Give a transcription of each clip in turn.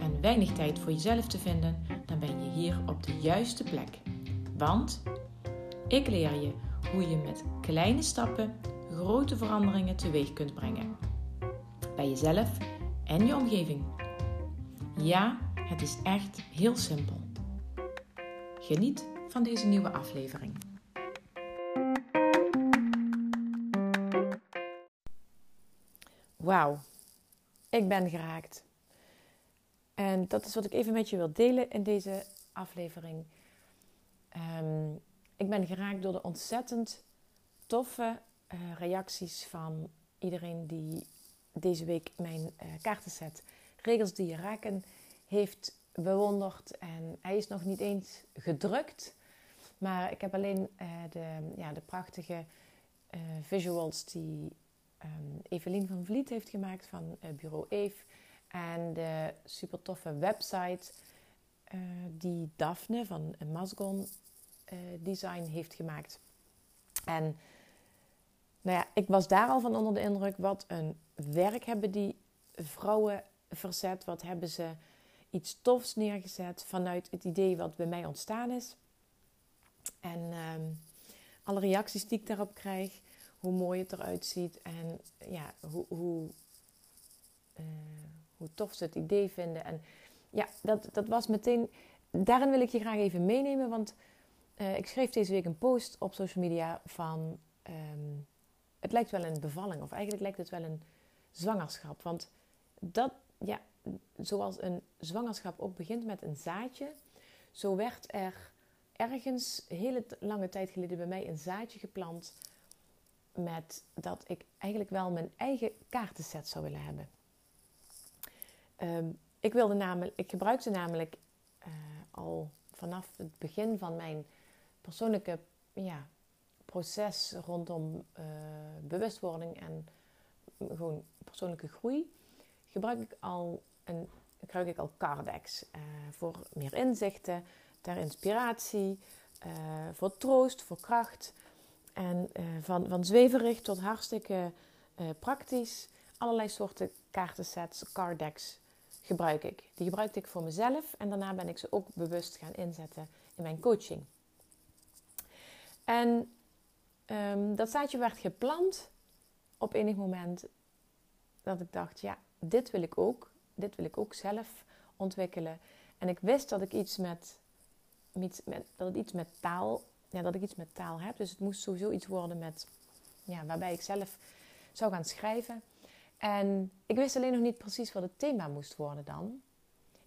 en weinig tijd voor jezelf te vinden, dan ben je hier op de juiste plek. Want ik leer je hoe je met kleine stappen grote veranderingen teweeg kunt brengen. Bij jezelf en je omgeving. Ja, het is echt heel simpel. Geniet van deze nieuwe aflevering. Wauw, ik ben geraakt. En dat is wat ik even met je wil delen in deze aflevering. Ehm, ik ben geraakt door de ontzettend toffe uh, reacties van iedereen die deze week mijn uh, kaartenset Regels die je raken heeft bewonderd. En hij is nog niet eens gedrukt. Maar ik heb alleen uh, de, ja, de prachtige visuals die um, Evelien van Vliet heeft gemaakt van Bureau Eve. En de super toffe website uh, die Daphne van Masgon uh, Design heeft gemaakt. En nou ja, ik was daar al van onder de indruk. Wat een werk hebben die vrouwen verzet. Wat hebben ze iets tofs neergezet vanuit het idee wat bij mij ontstaan is. En um, alle reacties die ik daarop krijg, hoe mooi het eruit ziet en ja, hoe, hoe, uh, hoe tof ze het idee vinden. En ja, dat, dat was meteen. Daarin wil ik je graag even meenemen, want uh, ik schreef deze week een post op social media van. Um, het lijkt wel een bevalling, of eigenlijk lijkt het wel een zwangerschap. Want dat, ja, zoals een zwangerschap ook begint met een zaadje, zo werd er ergens hele lange tijd geleden bij mij een zaadje geplant met dat ik eigenlijk wel mijn eigen kaartenset zou willen hebben. Um, ik, wilde namelijk, ik gebruikte namelijk uh, al vanaf het begin van mijn persoonlijke ja, proces rondom uh, bewustwording en gewoon persoonlijke groei, gebruik ik al, een, gebruik ik al Cardex uh, voor meer inzichten, ter inspiratie, voor troost, voor kracht. En van, van zweverig tot hartstikke praktisch. Allerlei soorten kaartensets, Cardex gebruik ik. Die gebruikte ik voor mezelf en daarna ben ik ze ook bewust gaan inzetten in mijn coaching. En um, dat zaadje werd geplant op enig moment dat ik dacht, ja, dit wil ik ook. Dit wil ik ook zelf ontwikkelen. En ik wist dat ik iets met, met, dat iets met taal, ja, dat ik iets met taal heb. Dus het moest sowieso iets worden met, ja, waarbij ik zelf zou gaan schrijven. En ik wist alleen nog niet precies wat het thema moest worden dan.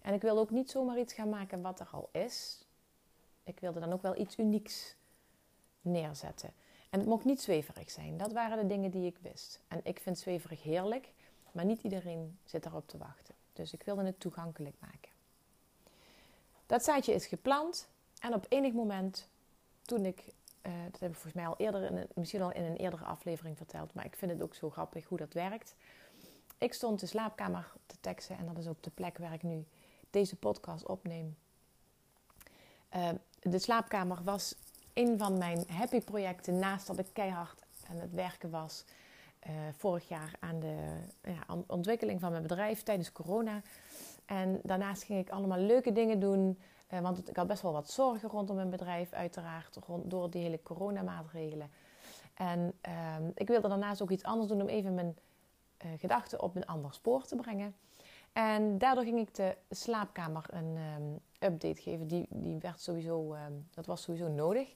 En ik wilde ook niet zomaar iets gaan maken wat er al is. Ik wilde dan ook wel iets unieks neerzetten. En het mocht niet zweverig zijn. Dat waren de dingen die ik wist. En ik vind zweverig heerlijk, maar niet iedereen zit daarop te wachten. Dus ik wilde het toegankelijk maken. Dat zaadje is geplant en op enig moment, toen ik, uh, dat heb ik volgens mij al eerder, in, misschien al in een eerdere aflevering verteld, maar ik vind het ook zo grappig hoe dat werkt. Ik stond de slaapkamer te teksten en dat is ook de plek waar ik nu deze podcast opneem. Uh, de slaapkamer was een van mijn happy projecten naast dat ik keihard aan het werken was. Uh, vorig jaar aan de ja, ontwikkeling van mijn bedrijf tijdens corona. En daarnaast ging ik allemaal leuke dingen doen. Uh, want ik had best wel wat zorgen rondom mijn bedrijf, uiteraard, rond, door die hele coronamaatregelen. En uh, ik wilde daarnaast ook iets anders doen om even mijn gedachten op een ander spoor te brengen. En daardoor ging ik de slaapkamer een um, update geven. Die, die werd sowieso, um, dat was sowieso nodig.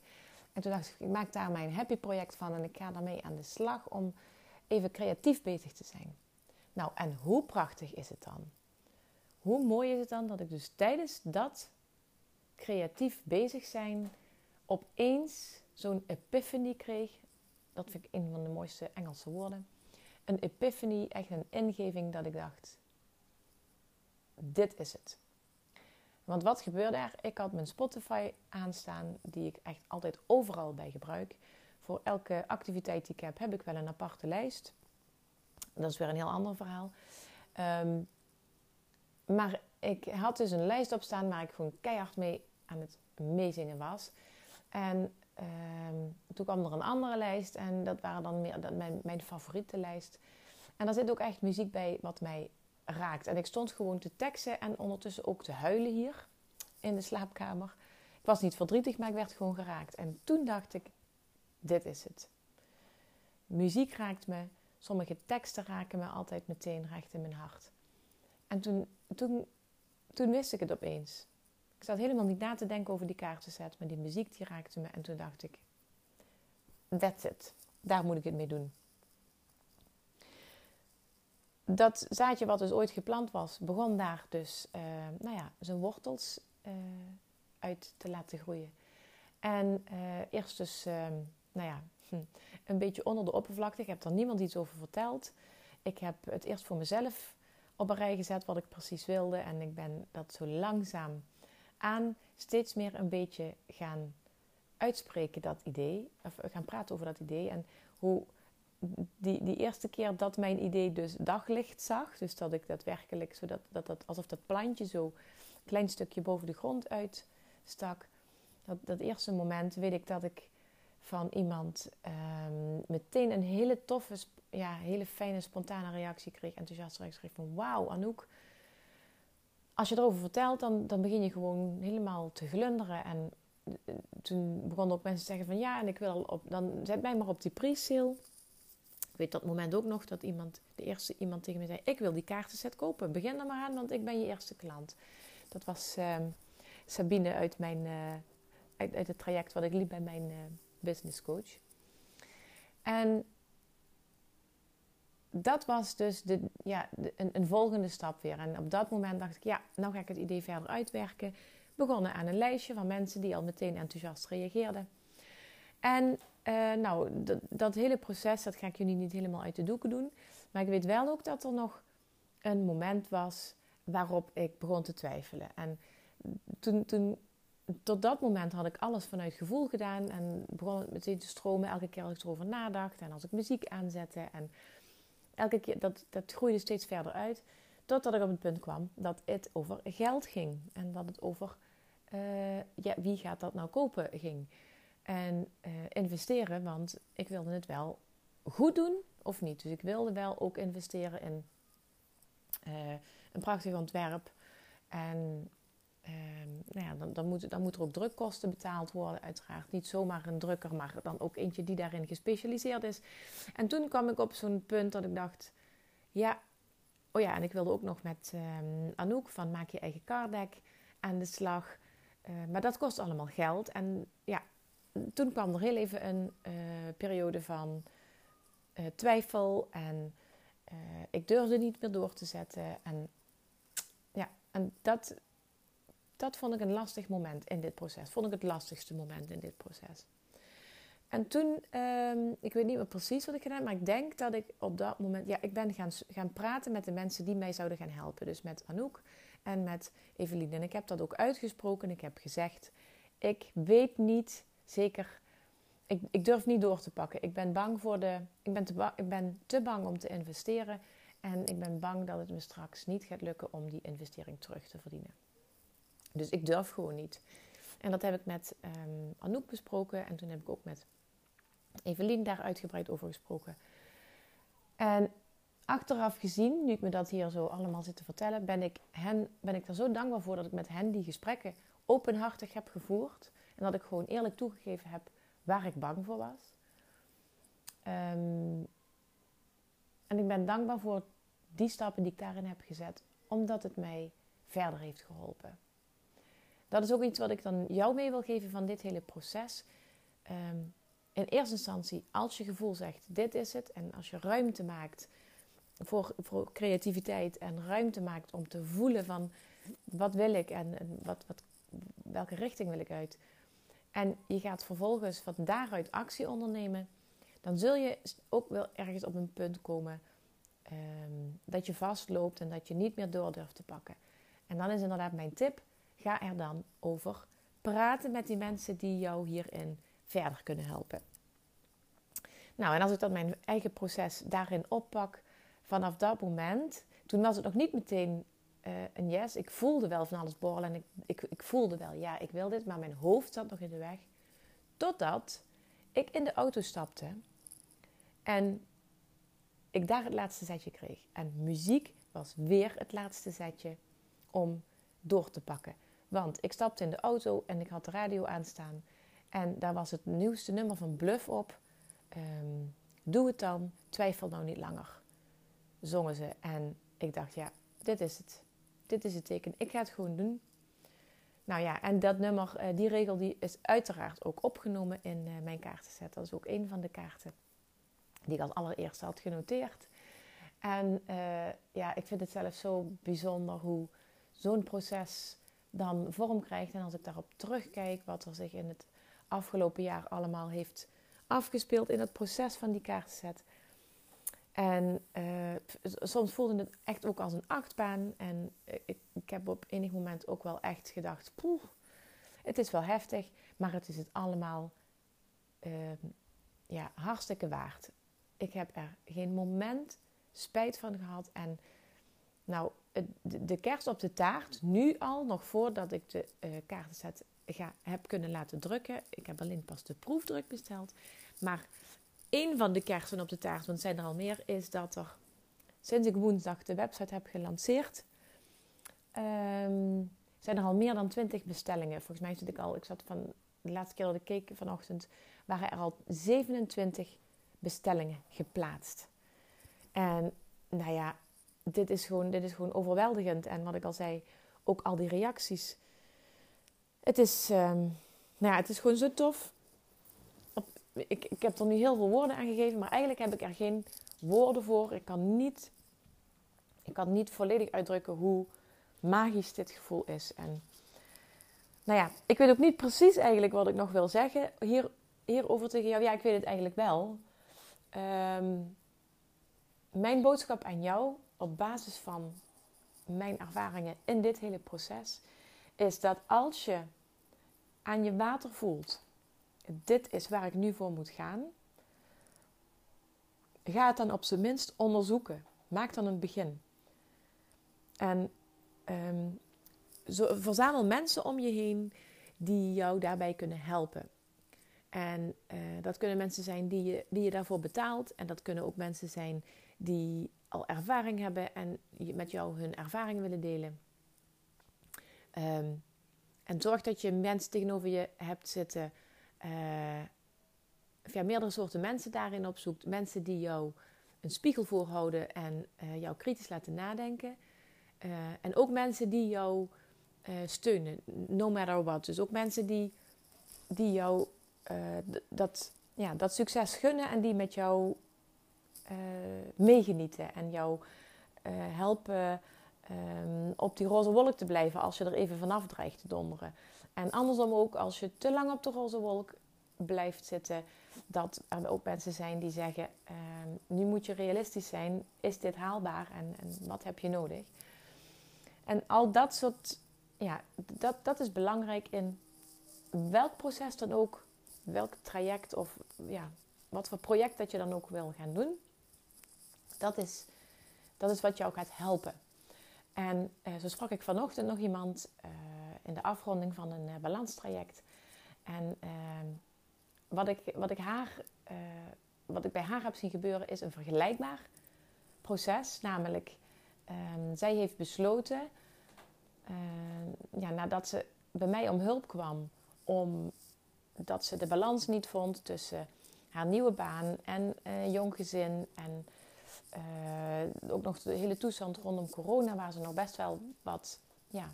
En toen dacht ik, ik maak daar mijn happy project van en ik ga daarmee aan de slag om even creatief bezig te zijn. Nou, en hoe prachtig is het dan? Hoe mooi is het dan dat ik dus tijdens dat creatief bezig zijn opeens zo'n epiphany kreeg. Dat vind ik een van de mooiste Engelse woorden een epiphany, echt een ingeving dat ik dacht: dit is het. Want wat gebeurde er? Ik had mijn Spotify aanstaan, die ik echt altijd overal bij gebruik. Voor elke activiteit die ik heb, heb ik wel een aparte lijst. Dat is weer een heel ander verhaal. Ehm, maar ik had dus een lijst op staan waar ik gewoon keihard mee aan het meezingen was. En ehm, toen kwam er een andere lijst en dat waren dan meer dat mijn, mijn favoriete lijst. En daar zit ook echt muziek bij wat mij raakt. En ik stond gewoon te teksten en ondertussen ook te huilen hier in de slaapkamer. Ik was niet verdrietig, maar ik werd gewoon geraakt. En toen dacht ik, dit is het. Muziek raakt me, sommige teksten raken me altijd meteen recht in mijn hart. En toen, toen, toen wist ik het opeens. Ik zat helemaal niet na te denken over die kaartenset, maar die muziek die raakte me. En toen dacht ik, that's it. Daar moet ik het mee doen dat zaadje wat dus ooit geplant was, begon daar dus uh, nou ja, zijn wortels uh, uit te laten groeien. En uh, eerst dus, ehm, nou ja, hm, een beetje onder de oppervlakte. Ik heb er niemand iets over verteld. Ik heb het eerst voor mezelf op een rij gezet wat ik precies wilde. En ik ben dat zo langzaam aan steeds meer een beetje gaan uitspreken, dat idee. Of gaan praten over dat idee. En hoe die, die eerste keer dat mijn idee dus daglicht zag, dus dat ik daadwerkelijk, zodat, dat, dat, alsof dat plantje zo een klein stukje boven de grond uitstak, dat, dat eerste moment weet ik dat ik van iemand um, meteen een hele toffe, ja, hele fijne, spontane reactie kreeg, enthousiaste reactie kreeg van wauw Anouk. Als je erover vertelt, dan, dan begin je gewoon helemaal te glunderen. En eh, toen begonnen ook mensen te zeggen van ja, en ik wil op, dan zet mij maar op die pre-sale. Ik weet dat moment ook nog dat iemand, de eerste iemand tegen me zei: Ik wil die kaartenset kopen. Begin er maar aan, want ik ben je eerste klant. Dat was uh, Sabine uit, mijn, uit, uit, het traject wat ik liep bij mijn uh, business coach. En dat was dus de, ja, een, een, volgende stap weer. En op dat moment dacht ik: Ja, nou ga ik het idee verder uitwerken. Begonnen aan een lijstje van mensen die al meteen enthousiast reageerden. En uh, nou, dat hele proces, dat ga ik jullie niet helemaal uit de doeken doen. Maar ik weet wel ook dat er nog een moment was waarop ik begon te twijfelen. En toen, toen, tot dat moment had ik alles vanuit gevoel gedaan. En begon het meteen te stromen elke keer als ik erover nadacht. En als ik muziek aanzette. En elke keer, dat, dat groeide steeds verder uit. Totdat ik op het punt kwam dat het over geld ging. En dat het over uh, ja, wie gaat dat nou kopen ging. En uh, investeren, want ik wilde het wel goed doen of niet. Dus ik wilde wel ook investeren in uh, een prachtig ontwerp. En uh, nou dan, dan, moet, dan er ook drukkosten betaald worden, uiteraard. Niet zomaar een drukker, maar dan ook eentje die daarin gespecialiseerd is. En toen kwam ik op zo'n punt dat ik dacht: ja, oh ja, en ik wilde ook nog met um, Anouk van Maak je eigen card deck aan de slag. Uh, maar dat kost allemaal geld. En ja, toen kwam er heel even een uh, periode van uh, twijfel en ik durfde niet meer door te zetten. En ja, en dat, dat vond ik een lastig moment in dit proces. Vond ik het lastigste moment in dit proces. En toen, um, ik weet niet meer precies wat ik gedaan, maar ik denk dat ik op dat moment, ja, ik ben gaan, gaan praten met de mensen die mij zouden gaan helpen. Dus met Anouk en met Eveline. En ik heb dat ook uitgesproken. Ik heb gezegd, ik weet niet zeker. Ik, ik durf niet door te pakken. Ik ben bang voor de. Ik ben, ik ben te bang om te investeren. En ik ben bang dat het me straks niet gaat lukken om die investering terug te verdienen. Dus ik durf gewoon niet. En dat heb ik met um, Anouk besproken. En toen heb ik ook met Evelien daar uitgebreid over gesproken. En achteraf gezien, nu ik me dat hier zo allemaal zit te vertellen, ben ik, hen, ben ik er zo dankbaar voor dat ik met hen die gesprekken openhartig heb gevoerd. En dat ik gewoon eerlijk toegegeven heb waar ik bang voor was. Um, en ik ben dankbaar voor die stappen die ik daarin heb gezet, omdat het mij verder heeft geholpen. Dat is ook iets wat ik dan jou mee wil geven van dit hele proces. Um, in eerste instantie, als je gevoel zegt: dit is het, en als je ruimte maakt voor, creativiteit en ruimte maakt om te voelen van wat wil ik en, wat, wat, welke richting wil ik uit, en je gaat vervolgens van daaruit actie ondernemen, dan zul je ook wel ergens op een punt komen um, dat je vastloopt en dat je niet meer door durft te pakken. En dan is inderdaad mijn tip: ga er dan over praten met die mensen die jou hierin verder kunnen helpen. Nou, en als ik dan mijn eigen proces daarin oppak, vanaf dat moment, toen was het nog niet meteen uh, een yes. Ik voelde wel van alles borrelen en ik, ik, ik voelde wel, ja, ik wil dit, maar mijn hoofd zat nog in de weg. Totdat ik in de auto stapte en ik daar het laatste zetje kreeg. En muziek was weer het laatste zetje om door te pakken. Want ik stapte in de auto en ik had de radio aanstaan. En daar was het nieuwste nummer van Bluff op. Ehm, doe het dan, twijfel nou niet langer. Zongen ze. En ik dacht, ja, dit is het. Dit is het teken. Ik ga het gewoon doen. Nou ja, en dat nummer, eh, die regel, die is uiteraard ook opgenomen in uh, mijn kaartenset. Dat is ook een van de kaarten die ik als allereerste had genoteerd. En uh, ja, ik vind het zelf zo bijzonder hoe zo'n proces dan vorm krijgt. En als ik daarop terugkijk, wat er zich in het afgelopen jaar allemaal heeft afgespeeld in het proces van die kaartenset. En uh, soms voelde het echt ook als een achtbaan. En ik, ik heb op enig moment ook wel echt gedacht: poeh, het is wel heftig, maar het is het allemaal uh, ja, hartstikke waard. Ik heb er geen moment spijt van gehad. En nou, de kerst op de taart, nu al, nog voordat ik de uh, kaartenset ga, heb kunnen laten drukken. Ik heb alleen pas de proefdruk besteld. Maar één van de kersen op de taart, want het zijn er al meer, is dat er sinds ik woensdag de website heb gelanceerd, um, zijn er al meer dan 20 bestellingen. Volgens mij zit ik al, ik zat van de laatste keer dat ik keek vanochtend, waren er al 27 bestellingen geplaatst. En nou ja, dit is, gewoon, dit is gewoon overweldigend. En wat ik al zei, ook al die reacties. Het is, um, nou ja, het is gewoon zo tof. ik, ik heb er nu heel veel woorden aan gegeven, maar eigenlijk heb ik er geen woorden voor. Ik kan niet, ik kan niet volledig uitdrukken hoe magisch dit gevoel is. En nou ja, ik weet ook niet precies eigenlijk wat ik nog wil zeggen hier, hierover tegen jou. Ja, ik weet het eigenlijk wel. Um, mijn boodschap aan jou op basis van mijn ervaringen in dit hele proces is dat als je aan je water voelt, dit is waar ik nu voor moet gaan, ga het dan op zijn minst onderzoeken. Maak dan een begin. En um, zo, verzamel mensen om je heen die jou daarbij kunnen helpen. En uh, dat kunnen mensen zijn die je, die je daarvoor betaalt. En dat kunnen ook mensen zijn die ervaring hebben en met jou hun ervaring willen delen. Um, en zorg dat je mensen tegenover je hebt zitten. Uh, ja, meerdere soorten mensen daarin opzoekt. Mensen die jou een spiegel voorhouden en uh, jou kritisch laten nadenken. Uh, en ook mensen die jou steunen, no matter what. Dus ook mensen die, die jou dat, ja, dat succes gunnen en die met jou uh, meegenieten en jou uh, helpen um, op die roze wolk te blijven als je er even vanaf dreigt te donderen. En andersom ook, als je te lang op de roze wolk blijft zitten, dat er ook mensen zijn die zeggen: uh, nu moet je realistisch zijn, is dit haalbaar en, en wat heb je nodig? En al dat soort, ja, dat, dat is belangrijk in welk proces dan ook, welk traject of ja, wat voor project dat je dan ook wil gaan doen. Dat is, dat is wat jou gaat helpen. En uh, zo sprak ik vanochtend nog iemand uh, in de afronding van een uh, balanstraject. En ehm, wat, ik, wat, ik haar, wat ik bij haar heb zien gebeuren is een vergelijkbaar proces. Namelijk, ehm, zij heeft besloten, ja, nadat ze bij mij om hulp kwam, omdat ze de balans niet vond tussen haar nieuwe baan en jong gezin en uh, ook nog de hele toestand rondom corona, waar ze nog best wel wat ja,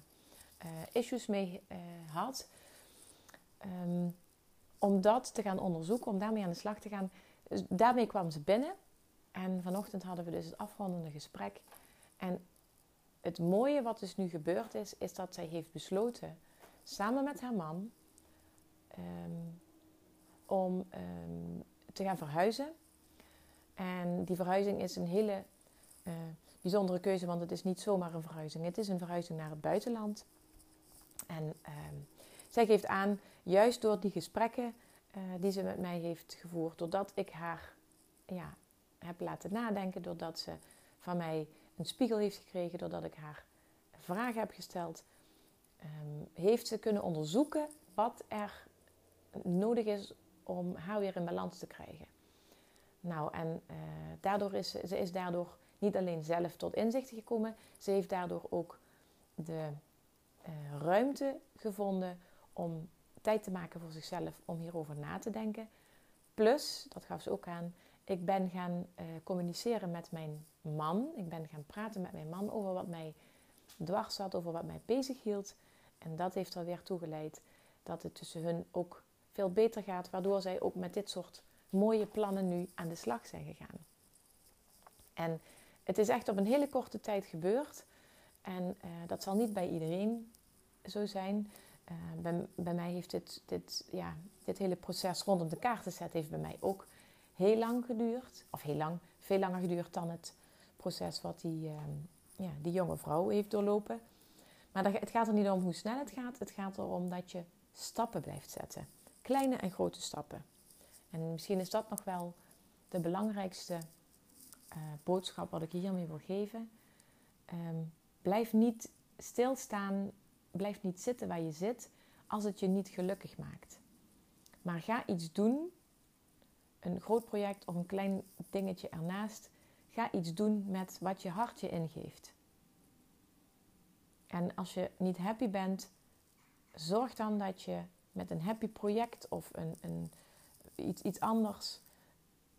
uh, issues mee uh, had. Um, om dat te gaan onderzoeken, om daarmee aan de slag te gaan. Dus daarmee kwam ze binnen. En vanochtend hadden we dus het afrondende gesprek. En het mooie wat dus nu gebeurd is, is dat zij heeft besloten, samen met haar man, um, om um, te gaan verhuizen en die verhuizing is een hele uh, bijzondere keuze, want het is niet zomaar een verhuizing. Het is een verhuizing naar het buitenland. En ehm, zij geeft aan, juist door die gesprekken uh, die ze met mij heeft gevoerd, doordat ik haar ja, heb laten nadenken, doordat ze van mij een spiegel heeft gekregen, doordat ik haar vragen heb gesteld, um, heeft ze kunnen onderzoeken wat er nodig is om haar weer in balans te krijgen. Nou, en uh, daardoor is ze is daardoor niet alleen zelf tot inzicht gekomen, ze heeft daardoor ook de uh, ruimte gevonden om tijd te maken voor zichzelf om hierover na te denken. Plus, dat gaf ze ook aan, ik ben gaan uh, communiceren met mijn man. Ik ben gaan praten met mijn man over wat mij dwars zat, over wat mij bezig hield. En dat heeft er weer toegeleid dat het tussen hun ook veel beter gaat, waardoor zij ook met dit soort mooie plannen nu aan de slag zijn gegaan. En het is echt op een hele korte tijd gebeurd. En uh, dat zal niet bij iedereen zo zijn. Uh, bij, mij heeft dit, dit, ja, dit hele proces rondom de kaartenset heeft bij mij ook heel lang geduurd. Of heel lang, veel langer geduurd dan het proces wat die, uh, ja, die jonge vrouw heeft doorlopen. Maar het gaat er niet om hoe snel het gaat. Het gaat erom dat je stappen blijft zetten. Kleine en grote stappen. En misschien is dat nog wel de belangrijkste uh, boodschap wat ik hiermee wil geven. Um, blijf niet stilstaan, blijf niet zitten waar je zit als het je niet gelukkig maakt. Maar ga iets doen, een groot project of een klein dingetje ernaast. Ga iets doen met wat je hart je ingeeft. En als je niet happy bent, zorg dan dat je met een happy project of een, een, iets, iets anders,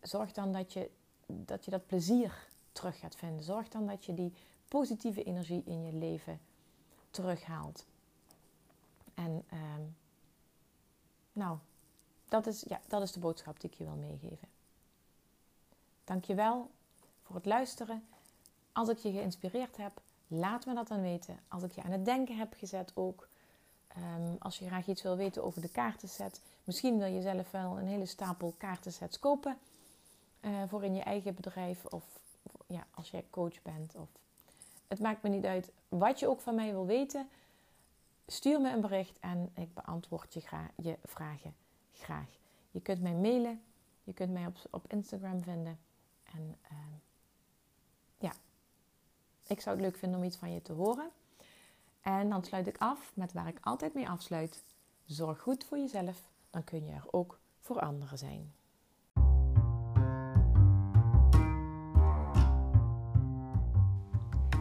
zorg dan dat je, dat je dat plezier terug gaat vinden. Zorg dan dat je die positieve energie in je leven terughaalt. En uh, nou, dat is, ja, dat is de boodschap die ik je wil meegeven. Dankjewel voor het luisteren. Als ik je geïnspireerd heb, laat me dat dan weten. Als ik je aan het denken heb gezet ook. Um, als je graag iets wil weten over de kaartenset. Misschien wil je zelf wel een hele stapel kaartensets kopen. Uh, voor in je eigen bedrijf. Of ja, als jij coach bent. Of... Het maakt me niet uit wat je ook van mij wil weten. Stuur me een bericht en ik beantwoord je, je vragen graag. Je kunt mij mailen. Je kunt mij op, op Instagram vinden. En uh, ja, ik zou het leuk vinden om iets van je te horen. En dan sluit ik af met waar ik altijd mee afsluit. Zorg goed voor jezelf, dan kun je er ook voor anderen zijn.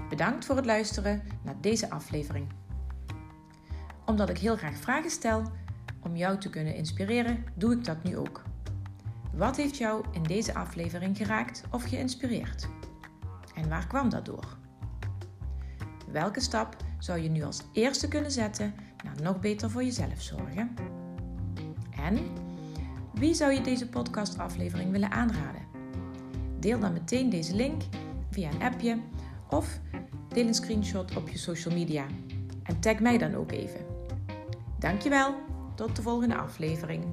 Bedankt voor het luisteren naar deze aflevering. Omdat ik heel graag vragen stel om jou te kunnen inspireren, doe ik dat nu ook. Wat heeft jou in deze aflevering geraakt of geïnspireerd? En waar kwam dat door? Welke stap zou je nu als eerste kunnen zetten naar nog beter voor jezelf zorgen? En wie zou je deze podcastaflevering willen aanraden? Deel dan meteen deze link via een appje of deel een screenshot op je social media en tag mij dan ook even. Dankjewel, tot de volgende aflevering.